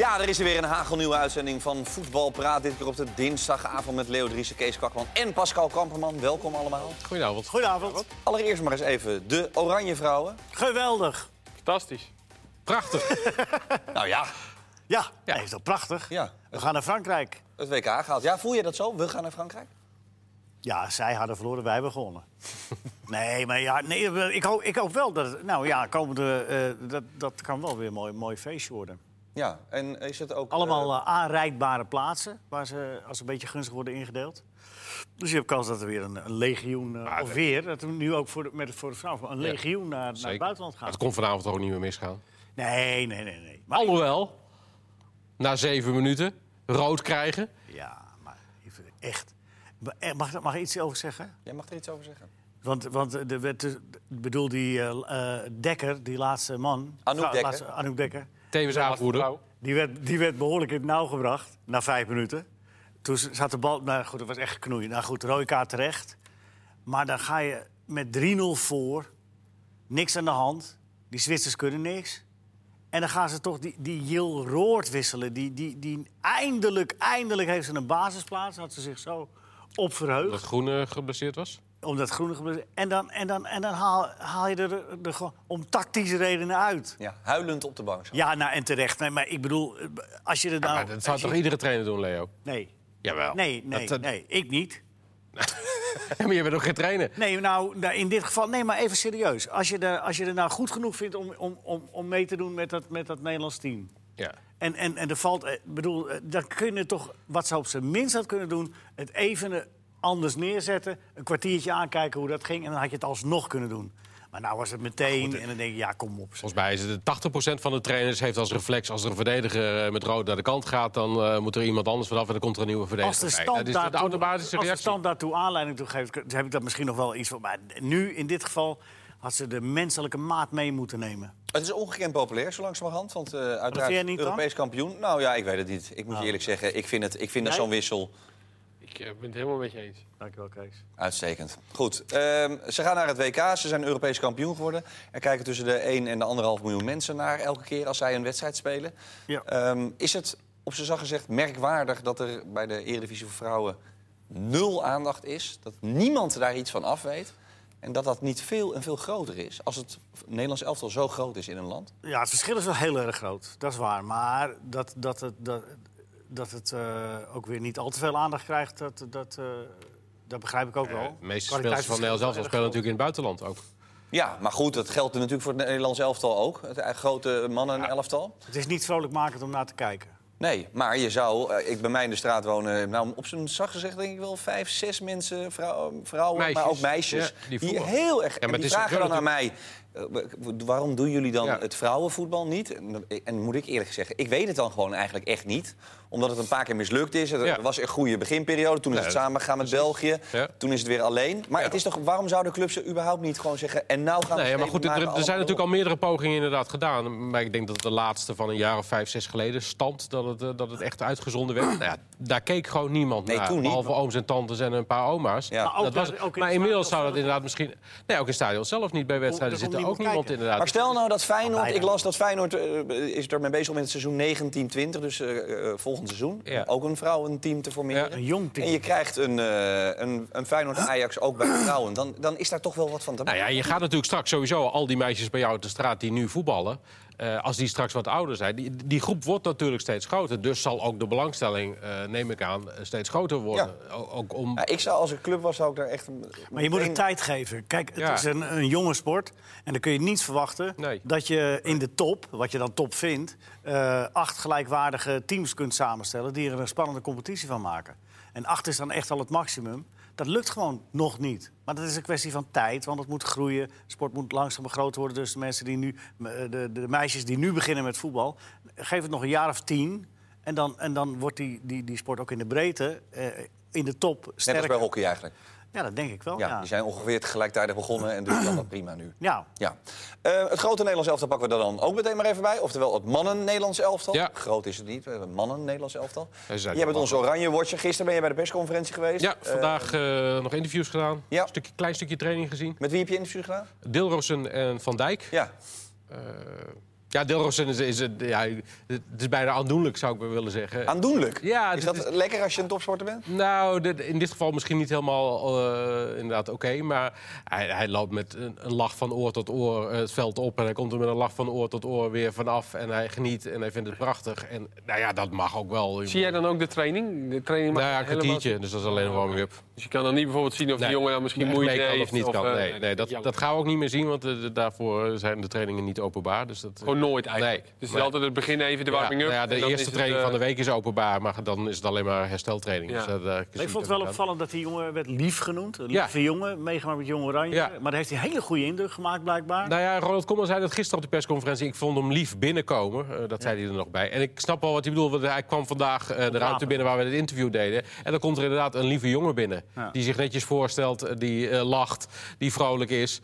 Ja, er is er weer een hagelnieuwe uitzending van Voetbal Praat. Dit keer op de dinsdagavond met Leo Driessen, Kees Kwakman en Pascal Kamperman. Welkom allemaal. Goedenavond. Goedenavond. Allereerst maar eens even de Oranje Vrouwen. Geweldig. Fantastisch. Prachtig. Nou ja, Ja, ja. is toch prachtig? Ja. We gaan naar Frankrijk. het WK gehaald. Ja, voel je dat zo? We gaan naar Frankrijk? Ja, zij hadden verloren, wij hebben gewonnen. nee, maar ja, nee, ik, hoop, ik hoop wel dat... het- Nou ja, komende, eh, dat, dat kan wel weer een mooi, mooi feestje worden. Ja, en is het ook... Allemaal eh, aanreikbare plaatsen, waar ze als een beetje gunstig worden ingedeeld. Dus je hebt kans dat er weer een, een legioen, eh, of weer, dat we nu ook voor de, met, voor de vrouwen, een legioen naar, naar het buitenland gaan. Het kon vanavond toch ook niet meer misgaan. Nee, nee, nee, nee. Maar, Alhoewel, na zeven minuten, rood krijgen. ja, maar echt. Mag, ik- mag ik iets over zeggen? Jij mag er iets over zeggen. Want, want er werd, ik bedoel, die eh, eh, Dekker, die laatste man... Anouk Dekker. laatste- Anouk Dekker. Tevens aanvoerder. Die werd, die werd behoorlijk in het nauw gebracht, na vijf minuten. Toen zat de bal... Nou goed, dat was echt knoeien. Nou goed, rode kaart terecht. Maar dan ga je met 3-0 voor. Niks aan de hand. Die Zwitsers kunnen niks. En dan gaan ze toch die, die Jil Roord wisselen. Die, die, die eindelijk, eindelijk heeft ze een basisplaats. Had ze zich zo op verheugd Dat Groene geblesseerd was. Omdat groene geblesseerd. En dan, en dan, en dan haal, haal je er, er, er gewoon om tactische redenen uit. Ja, huilend op de bank. zo. Ja, nou en terecht. Nee, maar ik bedoel, eh, als je er nou. maar dat zou je- toch iedere trainer doen, Leo? Nee, Jawel. nee, nee, Dat, nee, ik niet. Ja, maar je bent ook geen trainer. Nee, nou, nou, in dit geval, nee, maar even serieus. Als je er, als je er nou goed genoeg vindt om, om, om, om mee te doen met dat, met dat Nederlands team. Ja. En, en, en er valt, eh, bedoel, eh, dan kun je toch, wat ze op zijn minst had kunnen doen, het even eh, anders neerzetten, een kwartiertje aankijken hoe dat ging, en dan had je het alsnog kunnen doen. Maar nou was het meteen, en dan denk je, ja, kom op. Volgens mij is het 80% van de trainers heeft als reflex... als er een verdediger eh, met rood naar de kant gaat... dan eh, moet er iemand anders vanaf en dan komt er een nieuwe Als verdediger. de bij. stand, dat is de daartoe, automatische als de reactie. stand daartoe aanleiding toe geeft, heb ik dat misschien nog wel iets van. Maar nu, in dit geval, had ze de menselijke maat mee moeten nemen. Het is ongekend populair, zo langzamerhand. Want eh uiteraard dan? Europees kampioen. Nou ja, ik weet het niet. Ik moet je eerlijk zeggen, ik vind, het, ik vind dat zo'n wissel Ik eh, ben het helemaal met je eens. Dankjewel, Kees. uitstekend. Goed, ehm, ze gaan naar het WK. Ze zijn Europees kampioen geworden. Er kijken tussen de 1 en de 1,5 miljoen mensen naar elke keer als zij een wedstrijd spelen. Ja. Ehm, is het op zijn zacht gezegd merkwaardig dat er bij de Eredivisie voor vrouwen nul aandacht is? Dat niemand daar iets van af weet? En dat dat niet veel en veel groter is als het Nederlands elftal zo groot is in een land? Ja, het verschil is wel heel erg groot. Dat is waar. Maar dat, dat het, dat, dat het eh, ook weer niet al te veel aandacht krijgt, dat, dat, eh, dat begrijp ik ook wel. Eh, de meeste spelers van Nederland zelf wel spelen natuurlijk in het buitenland ook. Ja, maar goed, dat geldt natuurlijk voor het Nederlands elftal ook. Het grote mannen-elftal. Het is niet vrolijkmakend om naar te kijken. Nee, maar je zou, ik bij mij in de straat wonen, nou, op zijn zacht gezegd denk ik wel vijf, zes mensen, vrouw- vrouwen, maar ook meisjes, Ja, die heel erg. maar en het die is vragen dan aan mij, waarom doen jullie dan Ja. het vrouwenvoetbal niet? En, en moet ik eerlijk zeggen, ik weet het dan gewoon eigenlijk echt niet. Omdat het een paar keer mislukt is. Er Ja. was een goede beginperiode, toen is het samen gegaan met België. Ja. Toen is het weer alleen. Maar Ja. het is toch, waarom zouden clubs er überhaupt niet gewoon zeggen... en nou gaan we Nee, maar goed, er, maken er zijn natuurlijk al meerdere pogingen inderdaad gedaan. Maar ik denk dat de laatste van een jaar of vijf, zes geleden stand dat het, eh, dat het echt uitgezonden werd. Nou ja, daar keek gewoon niemand Nee, naar. toen niet, Behalve maar- ooms en tantes en een paar oma's. Ja. Maar ook dat was, daar- ook in maar inmiddels zou dat inderdaad misschien... Nee, ook in stadion zelf niet. Bij wedstrijden er zit er ook niemand inderdaad. Maar stel nou dat Feyenoord, ik las dat Feyenoord eh, is ermee bezig om in het seizoen 19-20, dus eh, eh, volgend seizoen, Ja. ook een vrouwenteam te formeren. Ja. Een jong team. En je krijgt een, eh een, een Feyenoord-Ajax ook bij vrouwen. Dan, dan is daar toch wel wat van te Nou ja, je gaat natuurlijk straks sowieso al die meisjes bij jou op de straat die nu voetballen. Eh, als die straks wat ouder zijn, die, die groep wordt natuurlijk steeds groter. Dus zal ook de belangstelling, eh, neem ik aan, eh, steeds groter worden. O- Ook om, Ja, ik zou als een club was, zou ik daar echt... een- Maar je moet het tijd geven. Kijk, het Ja. is een, een jonge sport. En dan kun je niet verwachten Nee. dat je in de top, wat je dan top vindt... eh, acht gelijkwaardige teams kunt samenstellen... die er een spannende competitie van maken. En acht is dan echt al het maximum. Dat lukt gewoon nog niet. Maar dat is een kwestie van tijd, want het moet groeien. De sport moet langzaam groot worden. Dus de, mensen die nu, de, de, de meisjes die nu beginnen met voetbal... geef het nog een jaar of tien... En dan, en dan wordt die, die, die sport ook in de breedte, eh, in de top, Net als sterker. bij hockey eigenlijk. Ja, dat denk ik wel. Ja, Ja, Die zijn ongeveer tegelijkertijd begonnen en dus kan dat prima nu. ja. Ja. Eh, het grote Nederlands elftal pakken we er dan ook meteen maar even bij. Oftewel het mannen-Nederlands elftal. Ja. Groot is het niet, we hebben een mannen-Nederlands elftal. Jij bent onze oranje watcher. Gisteren ben je bij de persconferentie geweest. ja, Eh, vandaag eh, nog interviews gedaan. Ja. Een stukje, klein stukje training gezien. met wie heb je interview gedaan? Dilrosen en Van Dijk. Ja. Eh, Ja, Dilrosun is, is, het- ja, het is bijna aandoenlijk, zou ik willen zeggen. Aandoenlijk. Ja, is dat is- lekker als je een topsporter bent? Nou, dit- in dit geval misschien niet helemaal eh, inderdaad oké. maar hij, hij loopt met een, een lach van oor tot oor eh, het veld op. En hij komt er met een lach van oor tot oor weer vanaf. En hij geniet en hij vindt het prachtig. En nou ja, dat mag ook wel. Zie jij dan ook de training? De training Nou ja, een helemaal- kwartiertje, dus dat is alleen een warming-up. Dus je kan dan niet bijvoorbeeld zien of Nee. die jongen dan misschien moeite mee kan heeft. of niet kan. eh, Nee, nee dat, dat gaan we ook niet meer zien, want daarvoor zijn de trainingen niet openbaar. Dus dat, Gewoon nooit eigenlijk. Nee. Dus het is altijd het begin even de Ja, warming-up. nou ja, de eerste het, training eh, van de week is openbaar, maar dan is het alleen maar hersteltraining. Ja. Dus dat, eh, is Ik vond het wel aan opvallend dat die jongen werd lief genoemd. Een Ja. lieve jongen, meegemaakt met Jong Oranje. Ja. Maar daar heeft hij een hele goede indruk gemaakt, blijkbaar. Nou ja, Ronald Koeman zei dat gisteren op de persconferentie. Ik vond hem lief binnenkomen. Eh, dat zei hij er nog bij. En ik snap wel wat hij bedoelt. Want hij kwam vandaag eh, de ruimte binnen waar we het interview deden. En dan komt er inderdaad een lieve jongen binnen. Ja. Die zich netjes voorstelt, eh, die eh, lacht, die vrolijk is.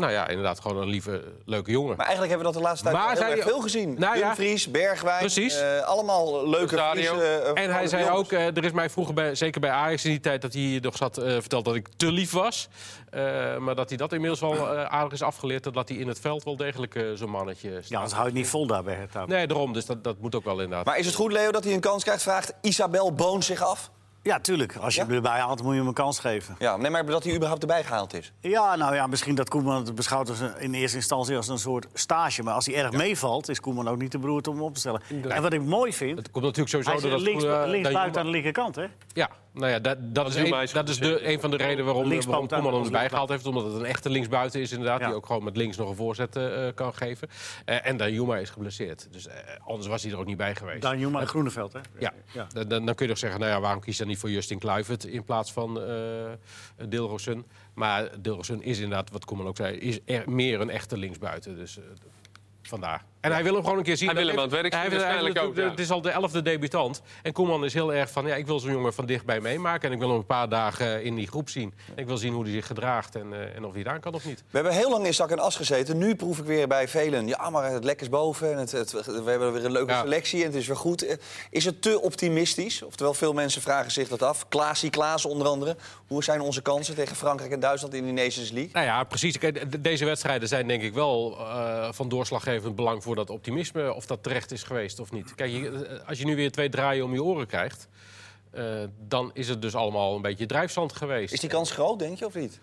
Nou ja, inderdaad, gewoon een lieve, leuke jongen. Maar eigenlijk hebben we dat de laatste tijd Maar wel heel erg veel gezien. Nou ja. Dumfries, Bergwijn, Precies. eh, allemaal leuke. Friese, eh, En hij zei jongens. ook, eh, er is mij vroeger, bij, zeker bij Ajax in die tijd dat hij hier nog zat, eh, verteld dat ik te lief was. Eh, maar dat hij dat inmiddels wel eh, aardig is afgeleerd. en Dat hij in het veld wel degelijk eh, zo'n mannetje staat. Ja, anders hou je het niet vol daar bij het Nee, daarom. Dus dat, dat moet ook wel inderdaad. Maar is het goed, Leo, dat hij een kans krijgt? Vraagt Isabel Boon zich af. Ja, tuurlijk. Als je Ja? hem erbij haalt, moet je hem een kans geven. Ja, nee, maar dat hij überhaupt erbij gehaald is. Ja, nou ja, misschien dat Koeman het beschouwt als een- in eerste instantie als een soort stage. Maar als hij erg meevalt, is Koeman ook niet te beroerd om hem op te stellen. En wat ik mooi vind, Het komt natuurlijk sowieso hij is doordat... links, links dat buiten aan de linkerkant, hè? Ja, nou ja, dat, dat is, een, dat is de, geblesseerd. een van de redenen waarom, waarom Koeman hem erbij gehaald heeft. Omdat het een echte linksbuiten is inderdaad. Ja. Die ook gewoon met links nog een voorzet eh, kan geven. Eh, en dan Juma is geblesseerd. Dus eh, anders was hij er ook niet bij geweest. Dan Juma en Groeneveld, hè? Ja, Ja. Dan, dan, dan kun je toch zeggen, nou ja, waarom kies je dan niet voor Justin Kluivert in plaats van eh Dilrosun? Maar Dilrosun is inderdaad, wat Koeman ook zei, is er meer een echte linksbuiten. Dus eh, vandaar. En hij wil hem gewoon een keer zien. Hij wil hem aan het werk zien, hij waarschijnlijk ook, ja. Het is al de elfde debutant. En Koeman is heel erg van, ja, ik wil zo'n jongen van dichtbij meemaken. En ik wil hem een paar dagen in die groep zien. En ik wil zien hoe hij zich gedraagt en, eh, en of hij daar kan of niet. We hebben heel lang in zak en as gezeten. Nu proef ik weer bij velen. Ja, maar het lek is boven. En het, het- we hebben weer een leuke Ja. selectie. En het is weer goed. Eh, Is het te optimistisch? Oftewel, veel mensen vragen zich dat af. Klaasie, Klaas onder andere. Hoe zijn onze kansen tegen Frankrijk en Duitsland in de Nations League? Nou ja, precies. Deze wedstrijden zijn denk ik wel eh, van doorslaggevend belang voor dat optimisme. Of dat terecht is geweest of niet. Kijk, eh, als je nu weer twee draaien om je oren krijgt. eh, dan is het dus allemaal een beetje drijfzand geweest. Is die kans groot, denk je, of niet?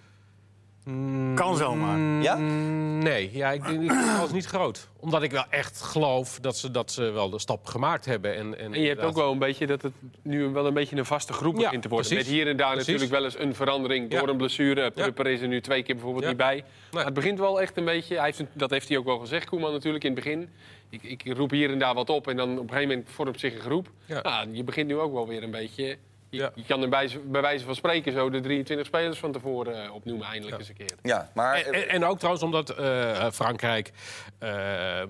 Kan zomaar. Ja? Mm, Nee, ja, ik denk de kans niet groot. Omdat ik wel echt geloof dat ze, dat ze wel de stap gemaakt hebben. En, en, En je hebt ook wel een beetje dat het nu wel een beetje een vaste groep Ja, begint te worden. precies. Met hier en daar Precies. natuurlijk wel eens een verandering door Ja. een blessure. Ja. Prupper is er nu twee keer bijvoorbeeld Ja. niet bij. Maar het begint wel echt een beetje... Hij heeft, een- dat heeft hij ook wel gezegd, Koeman natuurlijk, in het begin. Ik, ik roep hier en daar wat op en dan op een gegeven moment vormt zich een groep. Ja. Nou, je begint nu ook wel weer een beetje... Je, Ja. je kan er bij, bij wijze van spreken zo de 23 spelers van tevoren eh, opnoemen, eindelijk eens een keer. Ja, maar... En, en- en ook trouwens omdat eh, Frankrijk, eh, die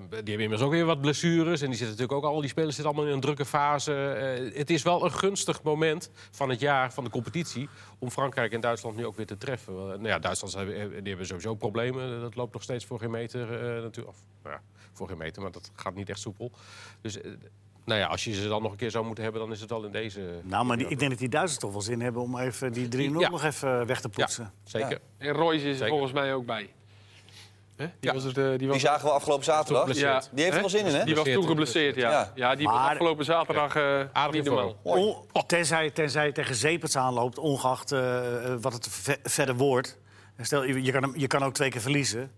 hebben inmiddels ook weer wat blessures. En die zitten natuurlijk ook al, die spelers zitten allemaal in een drukke fase. Eh, het is wel een gunstig moment van het jaar van de competitie om Frankrijk en Duitsland nu ook weer te treffen. Nou ja, Duitsland hebben, die hebben sowieso problemen. Dat loopt nog steeds voor geen meter eh, natuurlijk. Of, nou ja, voor geen meter, maar dat gaat niet echt soepel. Dus nou ja, als je ze dan nog een keer zou moeten hebben, dan is het wel in deze. Nou, maar die- ik denk dat die Duitsers toch wel zin hebben om even die 3-0 Ja. nog even weg te Ja, poetsen. zeker. En Royce is er Zeker. volgens mij ook bij. Hè? Die, Ja. was het, eh, die, was Die zagen we afgelopen zaterdag. Ja. Die heeft er wel zin in, hè? Die was toen geblesseerd, ja. Ja. Ja, die was afgelopen zaterdag eh Aardig niet in normaal. On- tenzij, tenzij je tegen Zeeperts aanloopt, ongeacht eh, eh, wat het ve- verder wordt. Stel, je, je, kan hem, je kan ook twee keer verliezen.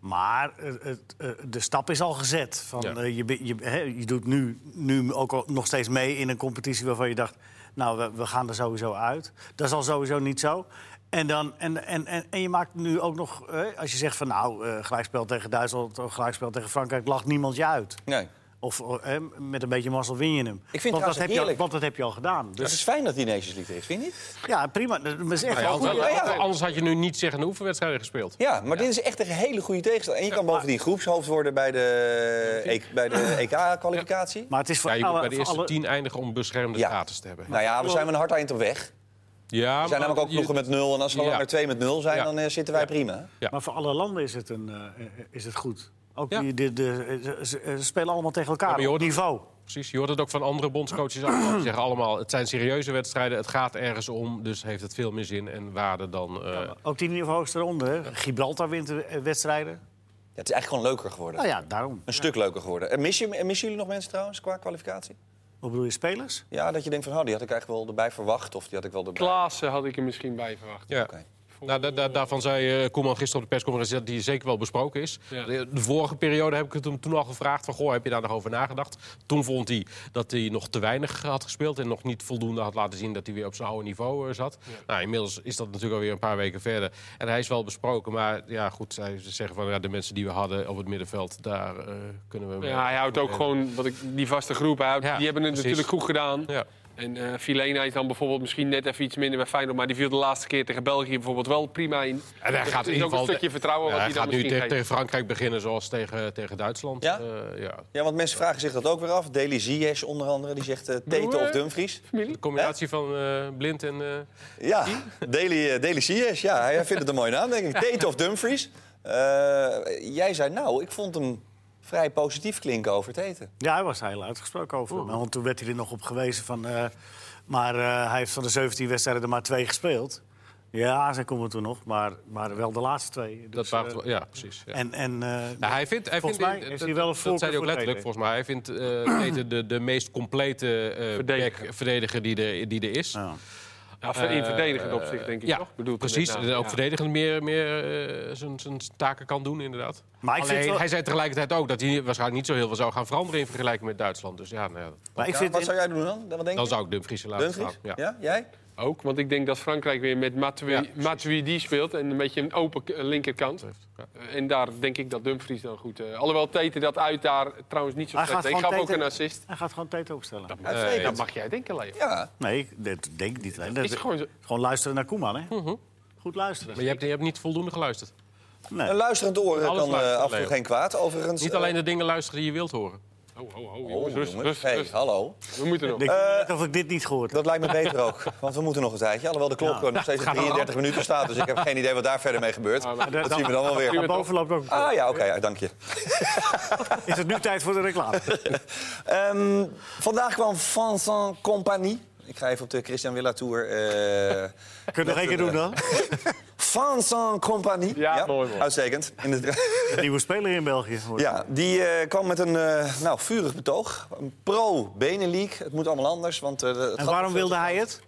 Maar eh, het, eh, de stap is al gezet. Van, Ja. eh, je, je, je doet nu, nu ook nog steeds mee in een competitie waarvan je dacht... nou, we, we gaan er sowieso uit. Dat is al sowieso niet zo. En, dan, en, en, en, en je maakt nu ook nog... eh, als je zegt van nou, eh, gelijkspel tegen Duitsland... of gelijkspel tegen Frankrijk, lacht niemand je uit. Nee. Of eh, met een beetje mazzel win je hem. vind want, dat heb je, al- heerlijk. want dat heb je al gedaan. Dus het is fijn dat die Nations League er is, vind je niet? ja, prima. Dat is echt Nou ja, wel goed. anders, Ja, ja. anders had je nu niet zeggende oefenwedstrijden gespeeld. Ja, maar dit is echt een hele goede tegenstander. En je kan bovendien groepshoofd worden bij de, E- bij de EK-kwalificatie. Maar het is voor Ja, je moet alle... bij de eerste alle- tien eindigen om beschermde Ja. status te hebben. Nou ja, we zijn een hard eind op weg. Ja, Er zijn namelijk ook ploegen met nul. En als we Ja. maar twee met nul zijn, Ja. dan eh, zitten wij Ja. prima. Ja. Maar voor alle landen is het, een, eh, is het goed. Ook Ja. die, de, de, ze, spelen allemaal tegen elkaar Ja, op hoort- niveau. Precies, je hoort het ook van andere bondscoaches. Die zeggen allemaal, het zijn serieuze wedstrijden, het gaat ergens om. Dus heeft het veel meer zin en waarde dan... eh, Ook die niveaus eronder. hè. Gibraltar wint de, eh, wedstrijden. het is eigenlijk gewoon leuker geworden. Nou ja, daarom. Een stuk leuker geworden. En mis je, en missen jullie nog mensen trouwens qua kwalificatie? Wat bedoel je, spelers? Ja, dat je denkt van, oh, die had ik eigenlijk wel erbij verwacht. Of die had ik wel erbij. Klaassen had ik er misschien bij verwacht. Ja. Oké. Nou, da- da- daarvan zei eh, Koeman gisteren op de persconferentie dat die zeker wel besproken is. Ja. De, de vorige periode heb ik het hem toen al gevraagd van, goh, heb je daar nog over nagedacht? Toen vond hij dat hij nog te weinig had gespeeld en nog niet voldoende had laten zien dat hij weer op zijn oude niveau eh, zat. Nou, inmiddels is dat natuurlijk alweer een paar weken verder. En hij is wel besproken, maar ja, goed, zij zeggen van ja, de mensen die we hadden op het middenveld, daar eh, kunnen we. mee. Ja, hij houdt ook gewoon wat ik, die vaste groep. Houdt- die hebben het precies. natuurlijk goed gedaan. En eh Filena is dan bijvoorbeeld misschien net even iets minder bij Feyenoord. Maar die viel de laatste keer tegen België bijvoorbeeld wel prima in. En hij Dus gaat het is ook een stukje vertrouwen Ja, wat hij hij dan gaat nu tegen, Frankrijk beginnen zoals tegen, tegen Duitsland. Ja? Eh, ja. Ja, want mensen vragen zich dat ook weer af. Daily Ziyech onder andere, die zegt eh Tete of Dumfries. De combinatie van eh, Blind en. eh, Ja, Daily, Daily Ziyech, ja, hij vindt het een mooie naam, denk ik. Tete of Dumfries. Eh, jij zei, nou, ik vond hem vrij positief klinken over Tete. Ja, hij was heel uitgesproken over hem. Want toen werd hij er nog op gewezen van... eh, maar eh, hij heeft van de 17 wedstrijden er maar twee gespeeld. Ja, ze komen toen nog, maar, maar wel de laatste twee. dat Dus, waren eh, het wel- ja, precies. Ja. En, en, eh, Nou, hij vindt, hij Volgens vindt, mij is dat- hij wel een dat zei hij ook letterlijk, volgens mij. Hij vindt eh Tete de, de meest complete eh, Verdediger. verdediger die er, die er is. ja. Ja, in Eh, verdedigend opzicht, denk ik ja, toch? Bedoelt hij precies. En name, ook ja. verdedigend meer, meer eh, zijn- zijn taken kan doen, inderdaad. Maar ik Alleen, vind wel- hij zei tegelijkertijd ook dat hij waarschijnlijk niet zo heel veel zou gaan veranderen in vergelijking met Duitsland. Dus ja, nou ja, Maar ik Ja, vind wat zou jij doen dan? Wat denk dan je? zou ik Dumfries laten staan. Ja. Jij? Ook, want ik denk dat Frankrijk weer met Matuidi Ja. Matuidi speelt. En een beetje een open linkerkant. Ja. Eh, En daar denk ik dat Dumfries dan goed... eh, alhoewel Tete dat uit daar trouwens niet zo Hij slecht. Ik gewoon gaf ook een assist. Hij gaat gewoon Tete opstellen. Uitstekend. Dat mag jij denken, Leo. Ja. Nee, ik dat denk ik niet alleen. Dat Is gewoon zo- gewoon luisteren naar Koeman, hè? Goed luisteren. Maar je hebt, je hebt niet voldoende geluisterd. Nee. Een luisterend oor kan eh, af en toe geen kwaad. Overigens... Niet alleen de dingen luisteren die je wilt horen. Oh, eh, jongens, oh, rust, rust, Hey, rust. hallo. We moeten nog. Ik weet niet of ik dit niet gehoord heb. Dat lijkt me beter ook. Want we moeten nog een tijdje. Alhoewel de klok Ja. nog steeds op gaat al 33 minuten staat. Dus ik heb geen idee wat daar verder mee gebeurt. Ah, maar- Dat zien we dan wel weer. Boven loopt ook. Ah ja, oké, ja, dank je. Is het nu tijd voor de reclame? Ehm, vandaag kwam Vincent Compagnie. Ik ga even op de Christian Villa Tour. eh Kun je nog één keer doen dan? Vincent Compagnie. Ja, mooi. Uitstekend. In Een nieuwe speler in België. hoor. ja, die eh, kwam met een eh, nou, vurig betoog. Een pro-Benelink. Het moet allemaal anders. Want, eh, het En waarom wilde hij het?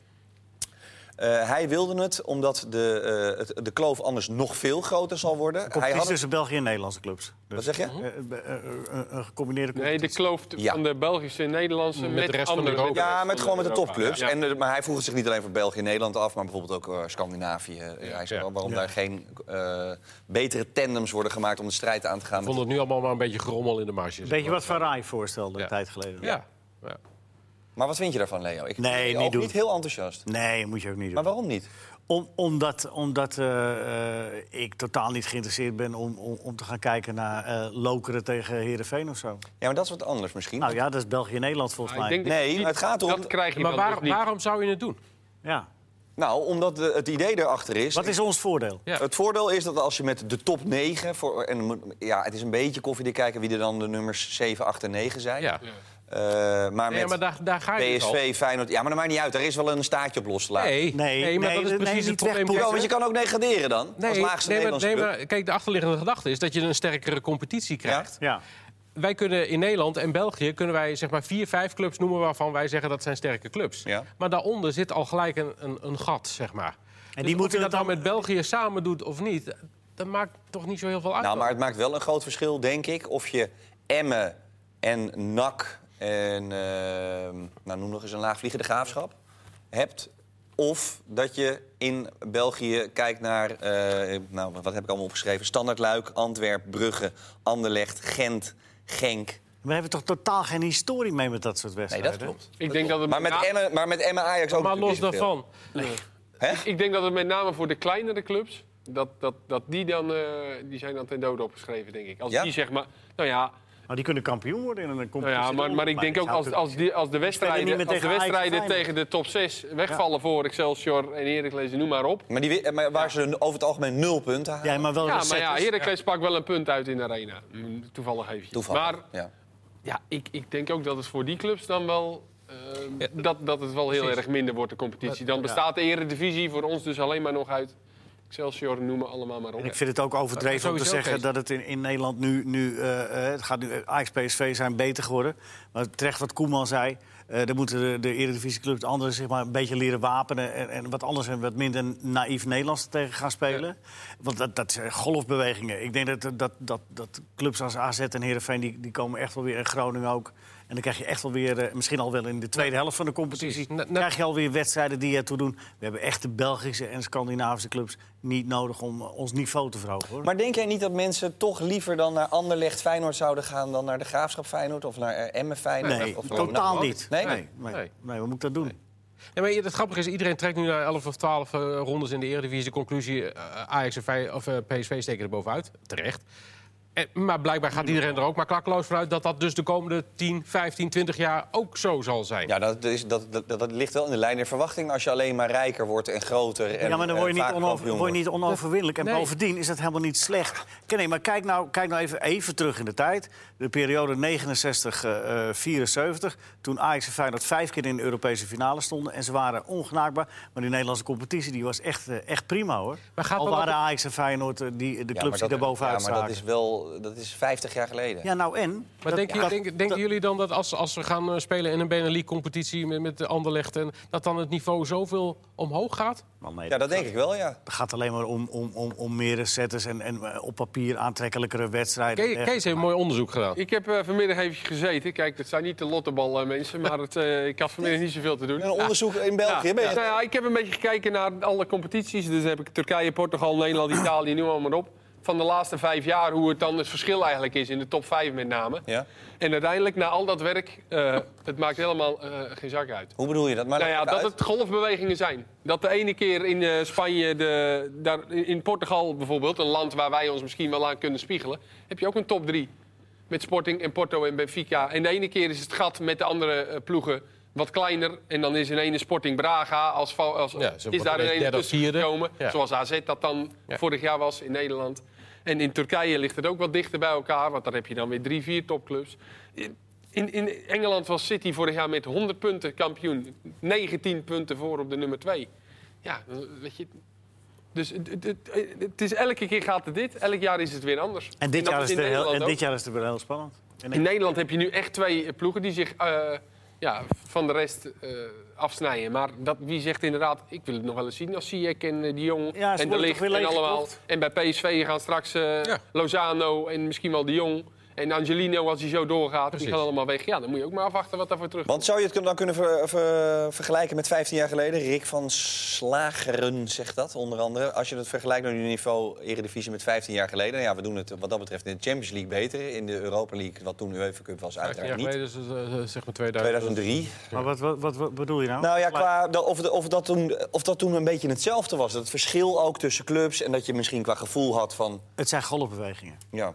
Eh, hij wilde het omdat de, eh, het, de kloof anders nog veel groter zal worden. Hij Competitie had het, tussen België en Nederlandse clubs. Dus, wat zeg je? eh, een gecombineerde Nee, de kloof Ja. van de Belgische en Nederlandse Met met, de rest van andere, Europa. de Ja, met gewoon met de topclubs. Ja. En, maar hij voegde zich niet alleen voor België en Nederland af, maar bijvoorbeeld ook Scandinavië. Hij zei waarom Ja. daar geen eh, betere tandems worden gemaakt om de strijd aan te gaan. Ik vond het nu allemaal maar een beetje gerommel in de marge. Weet je wat Van Rij voorstelde een tijd geleden? Ja. ja. Maar wat vind je daarvan, Leo? Ik Nee, ik niet doen. niet heel enthousiast. Nee, moet je ook niet doen. Maar waarom niet? Om, omdat omdat eh, eh, ik totaal niet geïnteresseerd ben om, om, om te gaan kijken naar eh, Lokeren tegen Herenveen of zo. Ja, maar dat is wat anders misschien. Nou ja, dat is België en Nederland volgens ik mij. denk Nee, het gaat erom- Dat krijg je Maar waar- dus niet. waarom zou je het doen? Ja. Nou, omdat de- het idee erachter is... Wat is ons voordeel? Ja. Het voordeel is dat als je met de top 9... Voor, en ja, het is een beetje koffiedik kijken wie er dan de nummers 7, 8 en 9 zijn. Ja. Eh, maar Nee, met maar daar, daar ga je dus al. PSV, Feyenoord... Ja, maar dat maakt niet uit. Er is wel een staartje op los te laten. Nee, Nee, nee, maar nee, dat is nee, precies het probleem. want je kan ook degraderen dan. als Nee, laagste nee, maar, nee, maar kijk, de achterliggende gedachte is dat je een sterkere competitie krijgt. Ja. Wij kunnen in Nederland en België kunnen wij zeg maar vier, vijf clubs noemen waarvan wij zeggen dat zijn sterke clubs. Ja. Maar daaronder zit al gelijk een, een, een gat, zeg maar. En die dus moeten of je dat het dan dan- met België samen doet of niet, dat maakt toch niet zo heel veel uit. Nou, maar het maakt wel een groot verschil, denk ik, of je Emmen en NAC en ehm, nou, noem nog eens een laagvliegende graafschap hebt. Of dat je in België kijkt naar, eh, nou, wat heb ik allemaal opgeschreven? Standard Luik, Antwerp, Brugge, Anderlecht, Gent, Genk. We hebben toch totaal geen historie mee met dat soort Nee, wedstrijden? dat klopt. Ik denk dat het Maar met, na- Emmen, maar met Emmen Ajax ook maar los daarvan. Hè? Ik denk dat het met name voor de kleinere clubs, dat, dat, dat die dan, eh, die zijn dan ten dode opgeschreven, denk ik. Als Ja? die zeg maar, nou ja, Maar die kunnen kampioen worden in een nou competitie. ja maar, maar ik denk ook als, als, die, als de wedstrijden, als de tegen of wedstrijden tegen de top 6 wegvallen voor Excelsior en Heracles, noem maar op. Maar, die, maar waar ze over het algemeen nul punten halen. Ja, maar wel Ja, maar ja, Heracles pakt wel een punt uit in de arena. Mm, Toevallig even. Toevallig, Maar ja. ja, ik, ik denk ook dat het voor die clubs dan wel... eh, dat, dat het wel heel Precies. erg minder wordt, de competitie. Dan bestaat de eredivisie voor ons dus alleen maar nog uit Excelsior, noem maar allemaal maar op. En ik vind het ook overdreven om te zeggen dat het in, in Nederland nu... nu eh, eh, het gaat nu Ajax, PSV zijn beter geworden. Maar terecht wat Koeman zei... eh dan moeten de, de Eredivisieclubs de anderen zich maar een beetje leren wapenen... en, en wat anders en wat minder naïef Nederlands tegen gaan spelen. Want dat, dat zijn golfbewegingen. Ik denk dat, dat, dat, dat clubs als AZ en Heerenveen... Die, die komen echt wel weer in Groningen ook... En dan krijg je echt wel weer, eh, misschien al wel in de tweede helft van de competitie... Precies. Krijg je alweer wedstrijden die ertoe doen. We hebben echt de Belgische en Scandinavische clubs niet nodig om eh, ons niveau te verhogen. Hoor. Maar denk jij niet dat mensen toch liever dan naar Anderlecht Feyenoord zouden gaan... dan naar de Graafschap Feyenoord of naar eh, Emmen Feyenoord? nee, of, totaal nou, niet. Nee? Nee, nee, Nee. nee, wat moet ik dat doen? Ja, maar het grappige is, iedereen trekt nu na 11 of 12 eh, rondes in de Eredivisie. De conclusie, eh, Ajax en of, PSV steken er bovenuit. Terecht. En, maar blijkbaar gaat iedereen er ook maar klakkeloos vanuit... dat dat dus de komende 10, 15, 20 jaar ook zo zal zijn. Ja, dat, is, dat, dat, dat ligt wel in de lijn der verwachting als je alleen maar rijker wordt en groter. En, ja, maar dan eh, word je, niet, vaak onover- kampioen word je niet onoverwinnelijk. En Nee. bovendien is dat helemaal niet slecht. Kijk, Nee, maar kijk nou, kijk nou even, even terug in de tijd. De periode 69-74. toen Ajax en Feyenoord vijf keer in de Europese finale stonden. En ze waren ongenaakbaar. Maar die Nederlandse competitie die was echt, eh, echt prima, hoor. Maar gaat Al waren Ajax en Feyenoord eh, die, de Ja, clubs die dat- daar bovenuit Ja, maar dat is wel dat is 50 jaar geleden. Ja, nou en? Maar Dat- denken, dat- denken, denken jullie dan dat als, als we gaan eh, spelen in een Benelux-competitie met, met de Anderlecht... En, dat dan het niveau zoveel omhoog gaat? Wel, nee, Ja, dat denk ik wel, ja. Het gaat alleen maar om, om, om, om meer setters en, en eh, op papier aantrekkelijkere wedstrijden. Ke- Echt. Kees heeft een mooi onderzoek gedaan. Ik heb eh, vanmiddag even gezeten. Kijk, dat zijn niet de lottebal eh, mensen, maar het, eh, ik had vanmiddag niet zoveel te doen. Een onderzoek in België. Ja, ben je- nou ja, ik heb een beetje gekeken naar alle competities. Dus heb ik Turkije, Portugal, Nederland, Italië, nu allemaal op. Van de laatste vijf jaar, hoe het dan het verschil eigenlijk is in de top vijf met name. Ja. En uiteindelijk, na al dat werk, eh, het maakt helemaal eh, geen zak uit. Hoe bedoel je dat? Maar Nou ja, dat uit. het golfbewegingen zijn. Dat de ene keer in eh, Spanje, de, daar, in Portugal bijvoorbeeld, een land waar wij ons misschien wel aan kunnen spiegelen, heb je ook een top drie. Met Sporting en Porto en Benfica. En de ene keer is het gat met de andere ploegen wat kleiner. En dan is in ene Sporting Braga als, als Ja, is daar een ene derde of tussen vierde. gekomen. Ja. Zoals AZ dat dan Ja. vorig jaar was in Nederland. En in Turkije ligt het ook wat dichter bij elkaar. Want daar heb je dan weer drie, vier topclubs. In, in Engeland was City vorig jaar met 100 punten kampioen. 19 punten voor op de nummer 2. Ja, weet je... Dus het, het, het- is, elke keer gaat het dit. Elk jaar is het weer anders. En dit, jaar is het heel, en dit jaar is het weer heel spannend. En In Nederland heb je nu echt twee ploegen die zich eh, ja, van de rest eh, afsnijden. Maar dat, wie zegt inderdaad, ik wil het nog wel eens zien als Ziyech en eh, die Jong Ja, en de Ligt en allemaal. En bij PSV gaan straks eh, Ja. Lozano en misschien wel de Jong. En Angelino, als hij zo doorgaat, Precies. die gaan allemaal weg. Ja, dan moet je ook maar afwachten wat daarvoor terug Want zou je het dan kunnen ver- ver- vergelijken met 15 jaar geleden? Rick van Slageren zegt dat, onder andere. Als je het vergelijkt met het niveau Eredivisie met 15 jaar geleden... Ja, we doen het wat dat betreft in de Champions League beter. In de Europa League, wat toen UEFA Cup was, 15 jaar uiteraard niet. geleden, dus, zeg maar 2000. 2003. Maar wat, wat, wat, wat bedoel je nou? Nou ja, qua, of, of, dat toen, of dat toen een beetje hetzelfde was. Dat het verschil ook tussen clubs en dat je misschien qua gevoel had van... Het zijn golfbewegingen. Ja,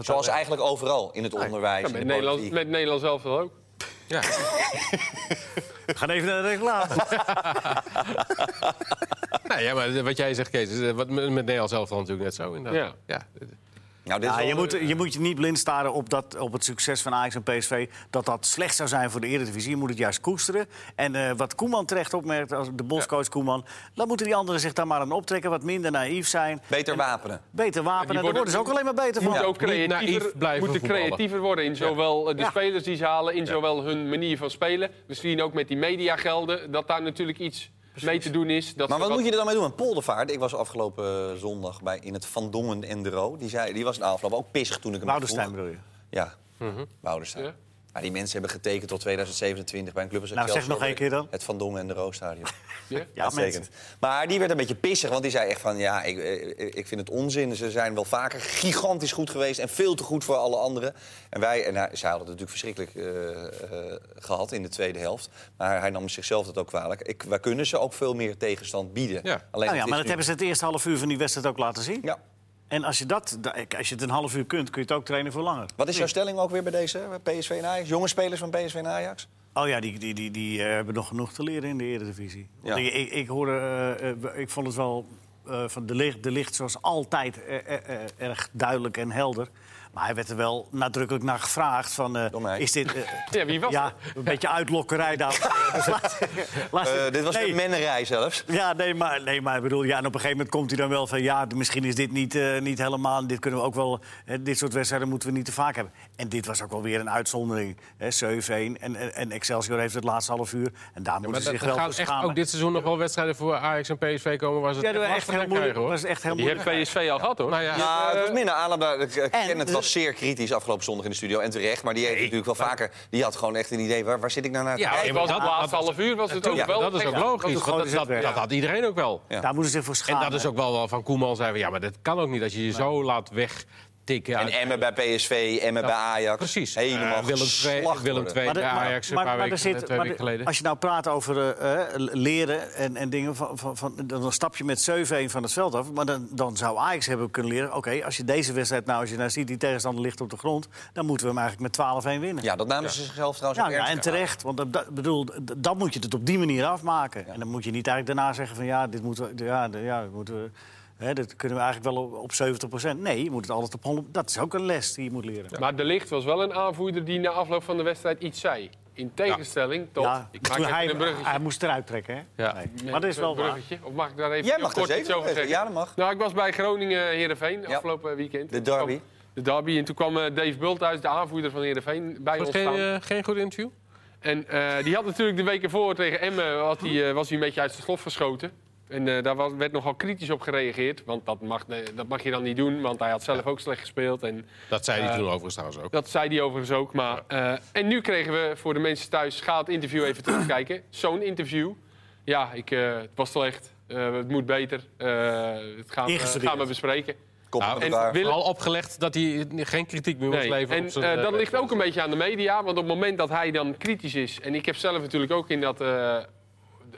zoals eigenlijk overal in het onderwijs, Ja, in met, de Nederland, politiek. met Nederland zelf wel ook. Ja. We gaan even naar de reclame. Nou ja, maar wat jij zegt, Kees, is, eh, wat met Nederland zelf dan natuurlijk net zo. Inderdaad. Ja. Nou, Ja, je, moet, je moet je niet blind staren op, dat, op het succes van Ajax en PSV. Dat dat slecht zou zijn voor de Eredivisie. Je moet het juist koesteren. En eh, wat Koeman terecht opmerkt, als de boscoach Koeman... dan moeten die anderen zich daar maar aan optrekken. Wat minder naïef zijn. Beter En wapenen. Beter wapenen. die Daar worden- ze ook alleen maar beter van. moeten ook creatiever, blijven moeten creatiever worden in zowel eh, de Ja. spelers die ze halen, in zowel hun manier van spelen. Misschien ook met die mediagelden, dat daar natuurlijk iets mee te doen is. Dat Maar wat wat- moet je er dan mee doen? Een poldervaart. Ik was afgelopen eh, zondag bij, in het Van Dongen Endero. Die, zei, die was een afloop ook pissig toen ik hem Woudenstein vroeg. bedoel je? Ja, Woudenstein. Ja. Maar die mensen hebben getekend tot 2027 bij een club als Nou, zeg nog één keer dan. Het Van Dongen Endero Stadion. Ja? Ja, Uitstekend. Maar die werd een beetje pissig, want die zei echt van... ja, ik, eh, ik vind het onzin. Ze zijn wel vaker gigantisch goed geweest... en veel te goed voor alle anderen. En wij, en hij, zij hadden het natuurlijk verschrikkelijk eh, eh, gehad in de tweede helft. Maar hij nam zichzelf dat ook kwalijk. Ik, wij kunnen ze ook veel meer tegenstand bieden. Ja. Alleen Nou ja, maar dat nu- hebben ze het eerste half uur van die wedstrijd ook laten zien. Ja. En als je, dat, da- als je het een half uur kunt, kun je het ook trainen voor langer. Wat is jouw stelling ook weer bij deze bij PSV en Ajax? Jonge spelers van PSV en Ajax? Oh ja, die, die, die, die eh, hebben nog genoeg te leren in de Eredivisie. Want Ja. Ik, ik, ik hoorde, eh, eh, ik vond het wel eh, van de licht, de licht zoals altijd eh, eh, eh, erg duidelijk en helder. Maar hij werd er wel nadrukkelijk naar gevraagd. Van, eh, Door mij. is dit... eh, Ja, wie was ja, een beetje uitlokkerij daar. Dus Eh, dit was nee. een mennerij zelfs. Ja, nee, maar, nee, maar ik bedoel, ja, en op een gegeven moment komt hij dan wel van... ja, misschien is dit niet, eh, niet helemaal... dit kunnen we ook wel... Hè, dit soort wedstrijden moeten we niet te vaak hebben. En dit was ook wel weer een uitzondering. Hè, 7-1 en, en, en Excelsior heeft het laatste half uur. En daar moeten ze zich wel gaan voor echt schamen. ook dit seizoen nog wel wedstrijden voor Ajax en PSV komen... waar ze het Ja, echt was heel moeilijk. krijgen, hoor. was echt heel Die heeft moeilijk. PSV al gehad, hoor. Nou ja, Ja, het was minder aandacht. Ik En- ken het was zeer kritisch afgelopen zondag in de studio. En terecht, maar die heeft natuurlijk wel vaker... Die had gewoon echt een idee, waar, waar zit ik nou naar te Ja, kijken? Dat- laatste dat- half uur was het ook ja, wel. dat is ook logisch. dat Dat, dat, dat had iedereen ook wel. Ja. Daar moeten ze voor En schamen. dat is ook wel wel van Koeman zei... ja, maar dat kan ook niet als je je zo laat En Emmen bij PSV, Emmen bij Ajax. Precies. Helemaal Eh, Willem II, Willem. II Maar de- bij maar- Ajax een maar- paar maar er weken, zit- twee maar weken de- geleden. Als je nou praat over eh, eh, leren en, en dingen, van, van, van, dan stap je met 7-1 van het veld af. Maar dan, dan zou Ajax hebben kunnen leren... oké, als je deze wedstrijd nou, als je nou ziet, die tegenstander ligt op de grond... dan moeten we hem eigenlijk met 12-1 winnen. Ja, dat namen ze zichzelf trouwens Ja, ook ja, en terecht. Want dat, dat- bedoel, d- dan moet je het op die manier afmaken. En dan moet je niet eigenlijk daarna zeggen van ja, dit moeten we, ja, ja, dit moeten we, hè, dit kunnen we eigenlijk wel op, op 70% Nee, je moet het altijd op 100 Dat is ook een les die je moet leren. Maar De Ligt was wel een aanvoerder die na afloop van de wedstrijd iets zei. In tegenstelling tot... Ja, ik maak toen even hij, een bruggetje. hij moest eruit trekken, hè? Ja. Nee. Maar dat is wel Een waar. bruggetje. Of mag ik daar even Jij mag kort iets zeker over zeggen? Ja, dat mag. Nou, ik was bij Groningen-Herenveen Ja. afgelopen weekend. De derby. Toen kwam- De derby. En toen kwam eh, Dave Bulthuis, de aanvoerder van Herenveen, bij Was ons geen, staan. eh, geen goed interview? En eh, die had natuurlijk de weken voor tegen Emmen had hij, eh, was hij een beetje uit zijn slof geschoten. En eh, daar was, werd nogal kritisch op gereageerd. Want dat mag, nee, dat mag je dan niet doen, want hij had zelf ook slecht gespeeld. En Dat zei hij Eh, toen overigens trouwens ook. dat zei hij overigens ook. Maar, eh, en nu kregen we voor de mensen thuis, ga het interview even terugkijken. Zo'n interview. Ja, ik, eh, het was slecht. Eh, het moet beter. Eh het gaan, gaan we bespreken. Nou, en. Willem- Vooral opgelegd dat hij geen kritiek meer Nee. leveren. En op zijn, eh, eh, dat ligt ook een beetje aan de media. Want op het moment dat hij dan kritisch is... en ik heb zelf natuurlijk ook in dat, eh,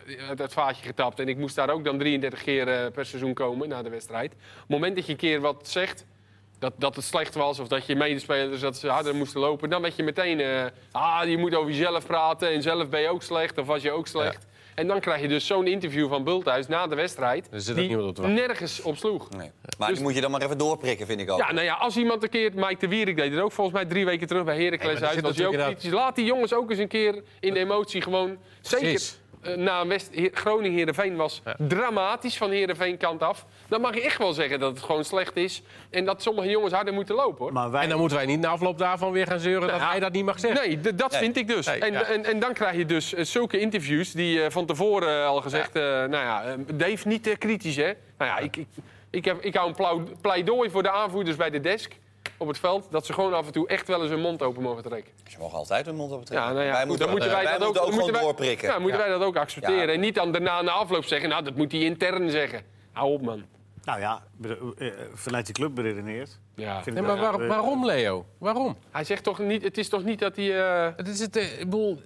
het, het vaatje getapt... en ik moest daar ook dan 33 keer eh, per seizoen komen na de wedstrijd. Op het moment dat je een keer wat zegt... Dat, dat het slecht was of dat je medespelers dat ze harder moesten lopen... dan werd je meteen... eh, ah, je moet over jezelf praten en zelf ben je ook slecht of was je ook slecht. En dan krijg je dus zo'n interview van Bulthuis na de wedstrijd... Er zit die op nergens op sloeg. Nee. Maar Dus- die moet je dan maar even doorprikken, vind ik ook. Ja, nou ja, als iemand een keer... Mike de Wierik deed het ook volgens mij drie weken terug bij Nee, Heracles maar er uit. Was ook. Laat die jongens ook eens een keer in de emotie gewoon... Zeker Precies. Na West He- Groningen-Herenveen was dramatisch van Herenveen kant af. Dan mag je echt wel zeggen dat het gewoon slecht is. En dat sommige jongens harder moeten lopen, hoor. Maar wij, En dan moeten wij niet na afloop daarvan weer gaan zeuren dat Ja. hij dat niet mag zeggen. Nee, dat Nee. vind ik dus. Nee, en, ja. en, en dan krijg je dus eh, zulke interviews die eh, van tevoren eh, al gezegd... eh, nou ja, eh, Dave, niet te kritisch, hè? Nou ja, ik, ik, ik, heb, ik hou een pleidooi voor de aanvoerders bij de desk op het veld... dat ze gewoon af en toe echt wel eens hun mond open mogen trekken. Ze mogen altijd hun mond op trekken. Ja, nou ja, wij goed, moeten, dan moeten wij wij dat ook, moeten ook moeten wij- doorprikken. Ja, moeten wij dat ook accepteren. Ja. En niet dan daarna na afloop zeggen... nou, dat moet hij intern zeggen. Hou op, man. nou ja, bedo- eh, vanuit die club beredeneerd. Ja. Nee, maar waar- eh, waarom, Leo? Waarom? Hij zegt toch niet... Het is toch niet dat hij... eh, Het is het, eh, ik bedoel,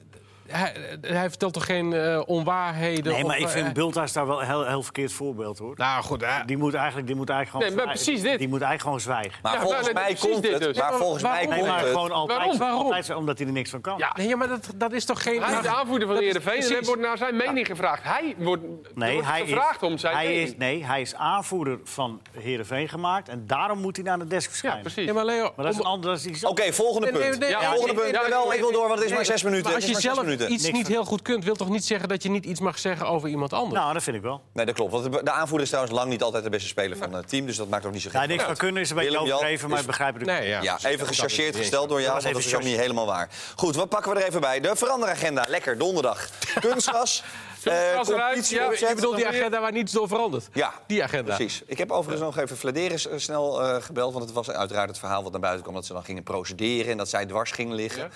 hij, hij vertelt toch geen eh, onwaarheden? Nee, maar of, ik eh, vind Bulthuis daar wel een heel, heel verkeerd voorbeeld, hoor. Nou goed, hè. Die moet eigenlijk, die moet eigenlijk gewoon Nee, maar zwijgen. precies dit. Die moet eigenlijk gewoon zwijgen. Maar Ja, volgens maar dat- mij precies komt dit het. dus. Maar volgens mij? Nee, komt maar het. gewoon altijd, Waarom? Waarom? altijd omdat hij er niks van kan. Ja, nee, maar dat, dat is toch geen... hij is de aanvoerder van Heerenveen en er precies. wordt naar zijn mening gevraagd. Hij wordt, Nee, wordt hij gevraagd is, om zijn hij mening. is, nee, hij is aanvoerder van Heerenveen gemaakt. En daarom moet hij naar de desk Ja, verschijnen. precies. Ja, maar Leo, Maar dat is een ander... Oké, volgende punt. volgende punt. ik wil door, want het is maar zes minuten. Als je zelf minuten. iets Niks niet van- heel goed kunt, wil toch niet zeggen dat je niet iets mag zeggen over iemand anders? Nou, dat vind ik wel. Nee, dat klopt. Want de- de aanvoerder is trouwens lang niet altijd de beste speler van het team. Dus dat maakt ook niet zo Ja, gek niks veel van uit. kunnen is een beetje Willem overdreven, maar ik begrijp het nee, ja. Ja, even gechargeerd niet gesteld door jou, Dat was want dat is niet helemaal waar. Goed, wat pakken we er even bij? De veranderagenda. Lekker, donderdag. Kunstgras. eh, Kunstgras eruit, ja. Je bedoelt die agenda waar niets door verandert? Ja, Die agenda. precies. Ik heb overigens nog even Flederis eh, snel eh, gebeld. Want het was uiteraard het verhaal wat naar buiten kwam... dat ze dan gingen procederen en dat zij dwars gingen liggen. Eh,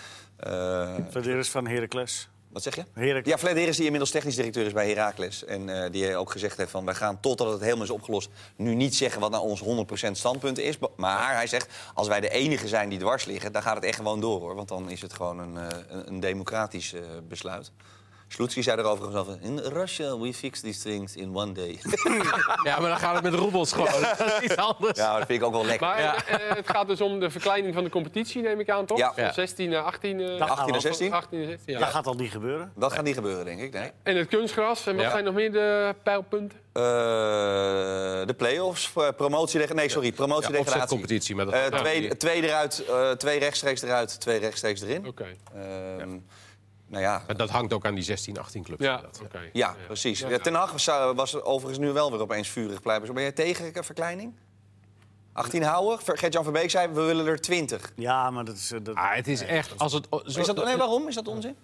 Dat is van Heracles. wat zeg je? Heracles. Ja, Flederis die inmiddels technisch directeur is bij Heracles. En eh, die ook gezegd heeft van... wij gaan totdat het helemaal is opgelost... nu niet zeggen wat nou ons 100% standpunt is. Maar hij zegt, als wij de enige zijn die dwars liggen... dan gaat het echt gewoon door, hoor. Want dan is het gewoon een, eh, een, democratisch eh, besluit. Sloetski zei erover over... In Russia we fix these things in one day. Ja, maar dan gaat het met roebels gewoon. Dat is iets anders. ja, dat vind ik ook wel lekker. Maar Ja. eh, het gaat dus om de verkleining van de competitie, neem ik aan, toch? Ja. Van Ja. 16 naar 18. eh, Dat 18 en 16? 18 en 16, ja. Dat gaat al niet gebeuren. Dat gaat niet gebeuren, denk ik. Nee. En het kunstgras. En wat Ja. zijn nog meer de pijlpunten? Eh, de play-offs, eh, promotie... Nee, sorry, Ja, promotiedegradatie. opzetcompetitie. Maar dat Eh, ja, twee, die- twee eruit, eh, twee rechtstreeks eruit, twee rechtstreeks erin. Oké. Ehm, Nou ja, Maar dat hangt ook aan die 16, 18 clubs. Ja, inderdaad. oké. ja, precies. Ja, Ten Hag was, zou- was overigens nu wel weer opeens vurig blijven. Ben jij tegen een verkleining? 18 houden? Gert-Jan Verbeek zei, we willen er 20. Ja, maar dat is... eh, Dat, Ah, het is echt... Als het, zo- Is dat, nee, waarom? Is dat onzin?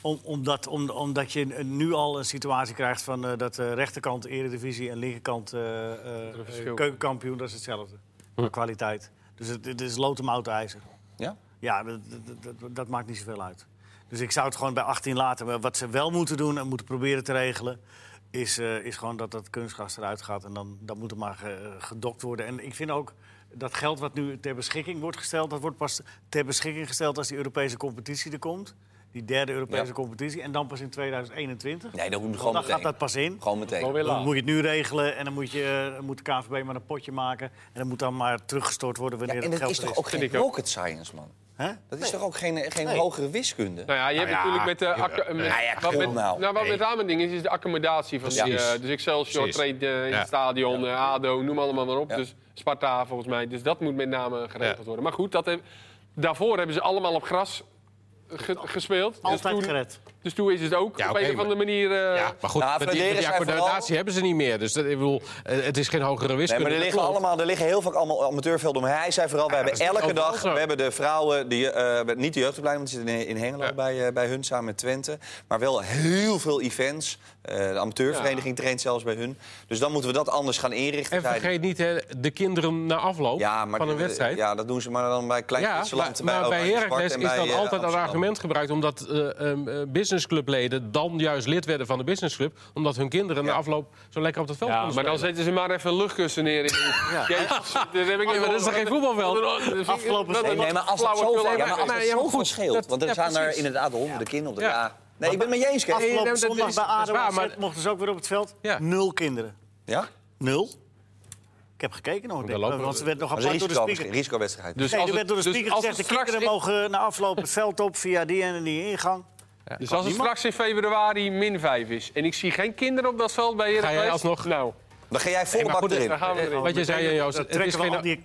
Om, omdat, om, omdat je nu al een situatie krijgt van eh, dat de rechterkant Eredivisie en linkerkant eh, eh, keukenkampioen, dat is hetzelfde. Qua kwaliteit. Dus het, het is lood om oud ijzer. Ja? Ja, dat, dat, dat, dat maakt niet zoveel uit. Dus ik zou het gewoon bij 18 laten. Maar wat ze wel moeten doen en moeten proberen te regelen... is, eh, is gewoon dat dat kunstgras eruit gaat. En dan, dan moet er maar ge- gedokt worden. En ik vind ook dat geld wat nu ter beschikking wordt gesteld... dat wordt pas ter beschikking gesteld als die Europese competitie er komt. Die derde Europese Ja. competitie. En dan pas in 2021. Nee, dan moet gewoon dan meteen. gaat dat pas in. Gewoon meteen. Dan moet je het nu regelen en dan moet, je, dan moet de KNVB maar een potje maken. En dan moet dan maar teruggestort worden Ja, wanneer en het dat geld is er toch ook geen rocket science, man? Hè? Dat is toch ook geen, geen Nee. hogere wiskunde? Nou ja, je hebt Nou ja, natuurlijk met de... acca- met- Nou ja, wat met, nou. nou, wat Nee. met name ding is, is de accommodatie van die... Eh, dus Excelsior traint eh, in Ja. het stadion, eh, ADO, noem allemaal maar op. Ja. Dus Sparta volgens mij. Dus dat moet met name geregeld Ja. worden. Maar goed, dat heb- daarvoor hebben ze allemaal op gras ge- gespeeld. Dus Altijd toen, gered. Dus toen is het ook Ja, op een of andere manier... eh, Ja, maar goed, Nou, die, accommodatie hebben ze niet meer. Dus dat, ik bedoel, eh, het is geen hogere Nee, wiskunde. maar er liggen, allemaal, er liggen heel veel allemaal amateurvelden om. Hij zei vooral, we hebben elke dag... zo. We hebben de vrouwen, die, eh, niet de jeugdopleiding, want die zitten in, in Hengelo Ja. bij, bij hun samen met Twente. Maar wel heel veel events. Eh, de amateurvereniging traint zelfs bij hun. Dus dan moeten we dat anders gaan inrichten. En vergeet niet hè, de kinderen na afloop ja, maar van een wedstrijd. Ja, dat doen ze maar dan bij Klein Ja, maar, bij Heracles is dat altijd als argument gebruikt... omdat eh, businessclubleden dan juist lid werden van de businessclub. Omdat hun kinderen na afloop zo lekker op het veld konden maar dan zetten ze maar even luchtkussen neer. Ja. dat oh, is er geen voetbalveld? Afgelopen nee, maar als het zo, ja, maar het goed scheelt... want er zijn er inderdaad honderden kinderen op de ja. Nee, ik ben met je eens, Afgelopen zondag bij ADO mochten ze ook weer op het veld. Nul kinderen. Ja? Nul. Ik heb gekeken nog. Denk, want ze werd nog apart door de speaker. Risicowedstrijd. Dus nee, er werd door de dus speaker gezegd... de kinderen mogen eh, na afloop het veld op via die en die ingang. Dus als het straks in februari min 5 is en ik zie geen kinderen op dat veld bij Heracles... jij alsnog- Nou, Dan ga jij volle bak erin. daar gaan we erin. Wat je zei, Joost, het is geen... die...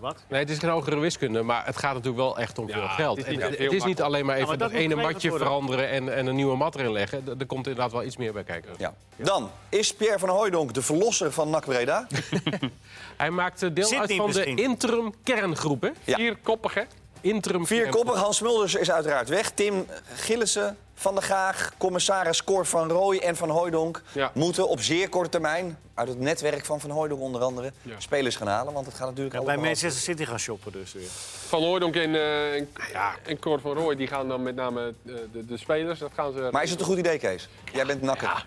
Wat? Nee, het is geen hogere wiskunde, maar het gaat natuurlijk wel echt om Ja, veel geld. het is niet En het is niet alleen maar even maar dat ene matje veranderen en, en een nieuwe mat erin leggen. Er er komt inderdaad wel iets meer bij kijken. Ja. Dan is Pierre van Hooijdonk de verlosser van NAC Breda. Hij maakte deel Zit uit van de interim kerngroep, hè? Ja. Vier koppig, hè? Interim Vier kerngroep. koppen. Hans Mulders is uiteraard weg. Tim Gillissen, Van der Gaag, commissaris Cor van Rooij en Van Hooijdonk... Ja. moeten op zeer korte termijn, uit het netwerk van Van Hooijdonk onder andere... Ja. spelers gaan halen. Want het gaat natuurlijk Ja, bij Manchester City gaan shoppen dus weer. Van Hooydonk en, eh en, en Cor van Rooij die gaan dan met name eh, de, de spelers. Dat gaan ze, Maar is het een goed idee, Kees? Jij bent nakker.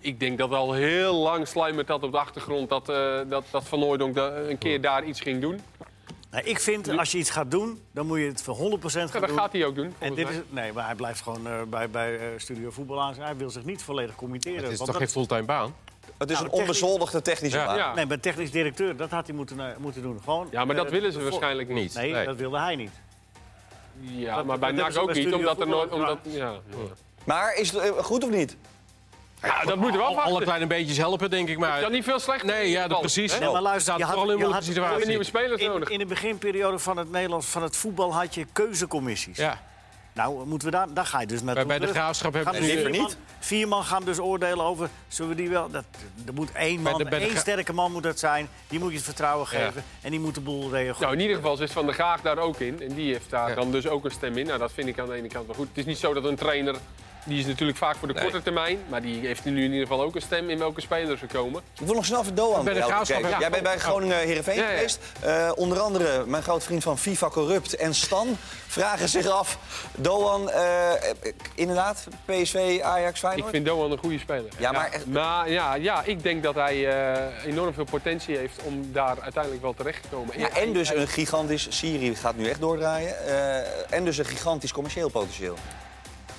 Ik denk dat al heel lang sluimert dat op de achtergrond dat, eh, dat, dat Van Hooydonk da- een keer daar iets ging doen. Nou, ik vind, als je iets gaat doen, dan moet je het voor 100% gaan Ja, dat doen. gaat hij ook doen. En dit mij. is, nee, maar hij blijft gewoon eh, bij, bij eh, Studio Voetbal aan. Hij wil zich niet volledig committeren. Het is want toch dat- geen fulltime baan? Het is Nou, een technisch- onbezoldigde technische Ja. baan. Ja. Nee, maar technisch directeur, dat had hij moeten, eh, moeten doen. Gewoon, ja, maar dat willen ze voor- waarschijnlijk niet. Nee, Nee. dat wilde hij niet. Ja, Dat- maar bij NAC ook bij niet, omdat er nooit... Omdat, ja. Maar is het goed of niet? Ja, dat moeten we Al- Alle afwachten. kleine beetjes helpen, denk ik maar. niet veel slechter. Nee, ja, dat, precies. Nee, maar luister, je had- in je moeilijke had- situatie. nieuwe spelers In, nodig. in de beginperiode van het Nederlands van het voetbal had je keuzecommissies. Ja. Nou, moeten we daar, daar ga je dus naartoe. Bij, de graafschap hebben we nu... vier, niet. man, vier man gaan dus oordelen over, zullen we die wel... Dat, er moet één man, de- één sterke man moet dat zijn. Die moet je het vertrouwen Ja. geven. En die moet de boel regelen. Nou, in ieder geval zit Van der Graag daar ook in. En die heeft daar Ja. dan dus ook een stem in. Nou, dat vind ik aan de ene kant wel goed. Het is niet zo dat een trainer... Die is natuurlijk vaak voor de Nee. korte termijn. Maar die heeft nu in ieder geval ook een stem in welke spelers er komen. Ik wil nog snel even Doan Bij de Graafschap, ja. Jij bent bij Groningen Heerenveen Ja, ja. geweest. Eh, onder andere mijn grote vriend van FIFA Corrupt en Stan vragen zich af... Doan, eh, inderdaad, PSV, Ajax, Ik Feyenoord? vind Doan een goede speler. Ja, maar echt- maar ja, ja, ik denk dat hij eh, enorm veel potentie heeft om daar uiteindelijk wel terecht te komen. Ja, en dus een gigantisch... Siri gaat nu echt doordraaien. eh, en dus een gigantisch commercieel potentieel.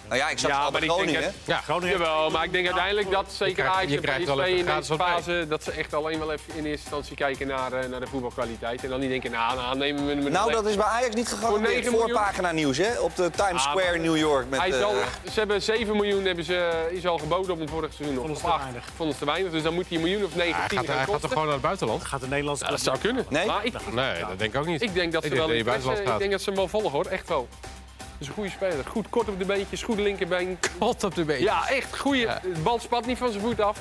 Nou ja, ik zag Ja, het al bij maar ik denk Groningen. Ja, Groningen Jawel, maar ik denk uiteindelijk dat zeker Ajax en PSV in deze fase... dat ze echt alleen wel even in eerste instantie kijken naar, eh, naar de voetbalkwaliteit. En dan niet denken, nou, nou nemen we hem... Nou, dat is bij Ajax niet Voor gegarandeerd. 9 miljoen. Voorpagina nieuws, hè? Op de Times Ah, Square in New York. Met, Hij eh, al, ze hebben 7 miljoen hebben ze, is al geboden op een vorig seizoen. Vonden Of ze te 8 weinig. vonden ze te weinig. Dus dan moet hij een miljoen of 9, hij 10 gaat, gaan hij gaat toch gewoon naar het buitenland? Gaat de Nederlandse Ja, dat club zou kunnen. Nee? Maar ik, Nee, dat denk ik ook niet. ik denk dat ze wel Ik denk dat ze hem wel volgen, hoor. Echt wel. Het is een goede speler. Goed kort op de beentjes, goede linkerbeen. God op de been. Ja, echt goede. Ja. De bal spat niet van zijn voet af.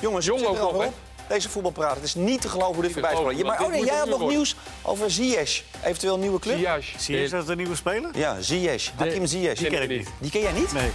Jongens, Jong zit er ook al nog. Deze voetbalpraat. Het is niet te geloven hoe dit voorbij is Maar, oh nee, jij had nog nieuws over Ziyech. Eventueel een nieuwe club? Ziyech. Zie je, is dat een nieuwe speler? Ja, Ziyech. Hakim Ziyech. ken ken ik niet. Die ken jij niet? Nee.